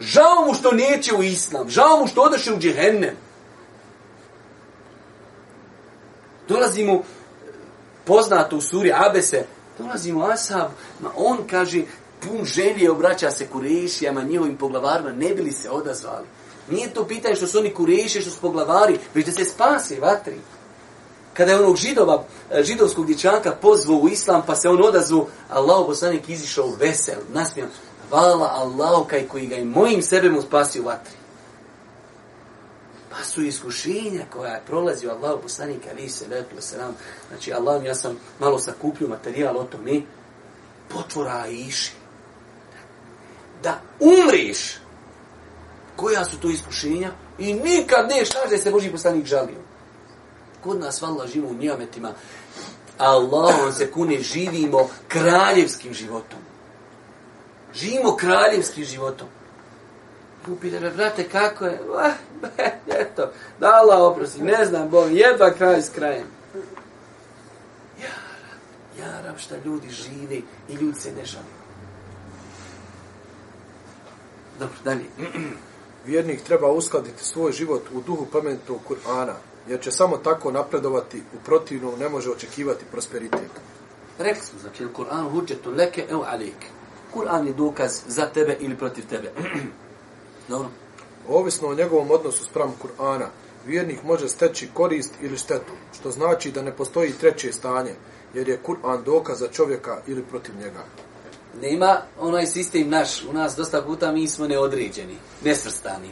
Žao mu što neće u islam. Žao mu što odeše u džihennem. Dolazimo poznato u suri Abese, dolazi mu Asab, ma on kaže, pun želje obraća se kurešijama, njihovim poglavarima, ne bili se odazvali. Nije to pitanje što su oni kurešije, što su poglavari, već da se spase vatri. Kada je onog židova, e, židovskog dječaka pozvao u islam, pa se on odazvao, Allah poslanik izišao vesel, nasmijan, vala Allah, kaj koji ga je mojim sebem spasio vatri su iskušenja koja je prolazio Allah poslanik Ali se vetu selam. Znači Allah ja sam malo sakupio materijal o tome potvora iši. Da umriš. Koja su to iskušenja? I nikad ne šaš da se Boži poslanik žalio. Kod nas valla živo u njametima. Allah on se kune živimo kraljevskim životom. Živimo kraljevskim životom. Upite me, brate, kako je? Eto, dala oprosti, ne znam, bo jedva kraj s krajem. Jaram, ja šta ljudi živi i ljudi se ne žali. Dobro, dalje. Vjernik treba uskladiti svoj život u duhu pametnog Kur'ana, jer će samo tako napredovati, u protivnom ne može očekivati prosperitet. Rekli smo, znači, Kur'an huđetu leke eu alik. Kur'an je dokaz za tebe ili protiv tebe. Dobro. Ovisno o njegovom odnosu spram Kur'ana, vjernik može steći korist ili štetu, što znači da ne postoji treće stanje, jer je Kur'an dokaz za čovjeka ili protiv njega. Nema onaj sistem naš, u nas dosta puta mi smo neodređeni, nesvrstani,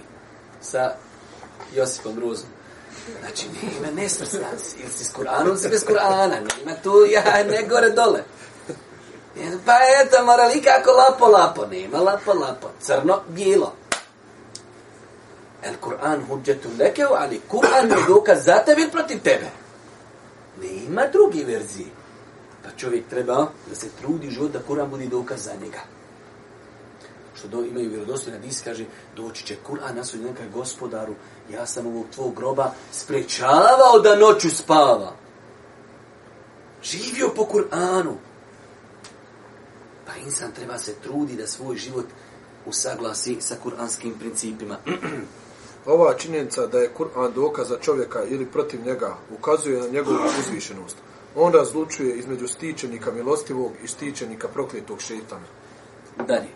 sa Josipom Ruzom. Znači, nema nesvrstani, ili si s Kur'anom, ili si bez Kur'ana, nema tu, ja, ne gore dole. Pa eto, morali kako lapo, lapo, nema lapo, lapo, crno, bijelo. El Kur'an hudjetu leke u ali Kur'an je dokaz za tebe ili protiv tebe. Ne ima drugi verziji. Pa čovjek treba da se trudi život da Kur'an bude dokaz za njega. Što do, imaju vjerodosti na disi, kaže, doći će Kur'an na svoj nekaj gospodaru, ja sam ovog tvog groba sprečavao da noću spava. Živio po Kur'anu. Pa insan treba se trudi da svoj život usaglasi sa kuranskim principima. ova činjenica da je Kur'an dokaza čovjeka ili protiv njega ukazuje na njegovu uzvišenost. On razlučuje između stičenika milostivog i stičenika prokljetog šetana. Dalje.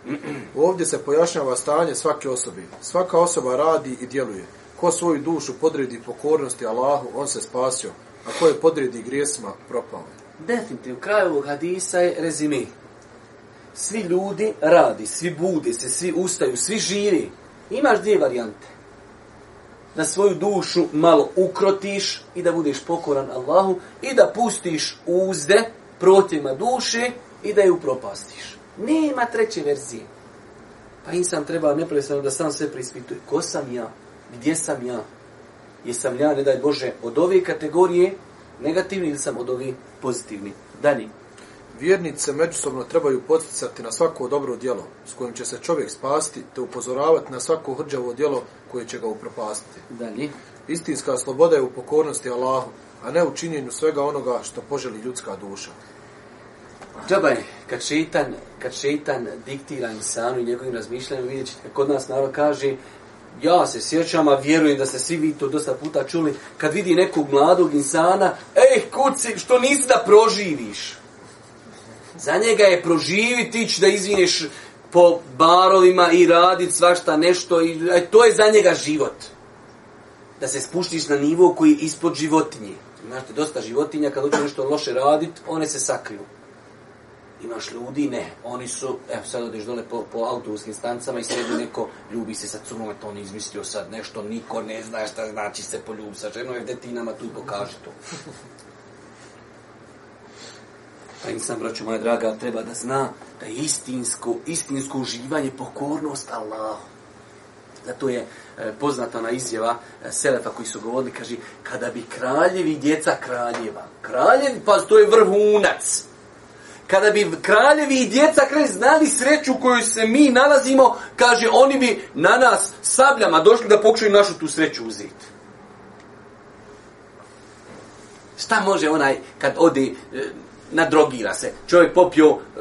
Ovdje se pojašnjava stanje svake osobe. Svaka osoba radi i djeluje. Ko svoju dušu podredi pokornosti Allahu, on se spasio. A ko je podredi grijesima, propao. Definitiv, kraj ovog hadisa je rezime. Svi ljudi radi, svi budi se, svi ustaju, svi živi. Imaš dvije varijante da svoju dušu malo ukrotiš i da budeš pokoran Allahu i da pustiš uzde protivima duše i da ju propastiš. Nema treće verzije. Pa insan treba neprestano da sam sve preispituje. Ko sam ja? Gdje sam ja? Jesam ja, ne daj Bože, od ove kategorije negativni ili sam od ove pozitivni? Dalje. Vjernice međusobno trebaju podsticati na svako dobro djelo s kojim će se čovjek spasti te upozoravati na svako hrđavo djelo koje će ga upropastiti. Dalje. Istinska sloboda je u pokornosti Allahu, a ne u činjenju svega onoga što poželi ljudska duša. Džabaj, kad šeitan, kad šeitan diktira insanu i njegovim razmišljanjem, vidjet ćete, kod nas narod kaže, ja se sjećam, a vjerujem da ste svi vi to dosta puta čuli, kad vidi nekog mladog insana, ej, kuci, što nisi da proživiš? Za njega je proživiti ići da izvineš po barovima i raditi svašta nešto. I, e, to je za njega život. Da se spuštiš na nivo koji je ispod životinje. Imaš te dosta životinja, kad uče nešto loše raditi, one se sakriju. Imaš ljudi, ne. Oni su, evo sad odeš dole po, po autobuskim stancama i sredi neko, ljubi se sa crnom, to on izmislio sad nešto, niko ne zna šta znači se poljubi sa ženom, jer detinama tu pokaže to. Pa insan, braću moja draga, treba da zna da je istinsko, istinsko uživanje pokornost Allahu. Zato je e, poznata na izjava e, Selefa koji su govorili, kaže, kada bi kraljevi djeca kraljeva, kraljevi, pa to je vrhunac, kada bi kraljevi i djeca kraj znali sreću koju se mi nalazimo, kaže, oni bi na nas sabljama došli da pokušaju našu tu sreću uzeti. Šta može onaj kad ode e, nadrogira se. Čovjek popio, eh,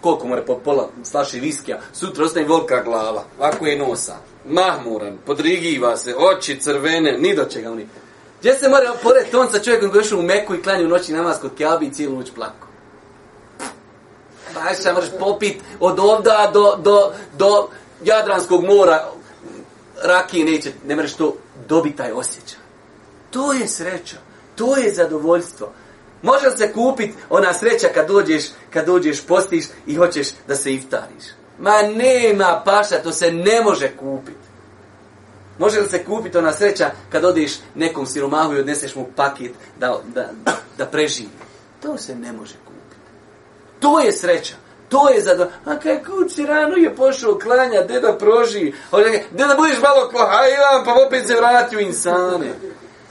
koliko mora, po pola slaši viskija, sutra ostaje volka glava, ovako je nosa, mahmuran, podrigiva se, oči crvene, ni do čega oni. Gdje se mora pored ton sa čovjekom koji ješao u Meku i klanju noći namaz kod Kjabi i cijelu noć plako? Baš se moraš popit od ovda do, do, do Jadranskog mora, rakije neće, ne mreš to dobiti taj osjećaj. To je sreća, to je zadovoljstvo. Može se kupiti ona sreća kad dođeš, kad dođeš, postiš i hoćeš da se iftariš. Ma nema paša, to se ne može kupiti. Može li se kupiti ona sreća kad odeš nekom siromahu i odneseš mu paket da, da, da preživi? To se ne može kupiti. To je sreća. To je za do... A kaj kući rano je pošao klanja, deda proži. Deda budeš malo kohajivan, pa opet se vrati u insane.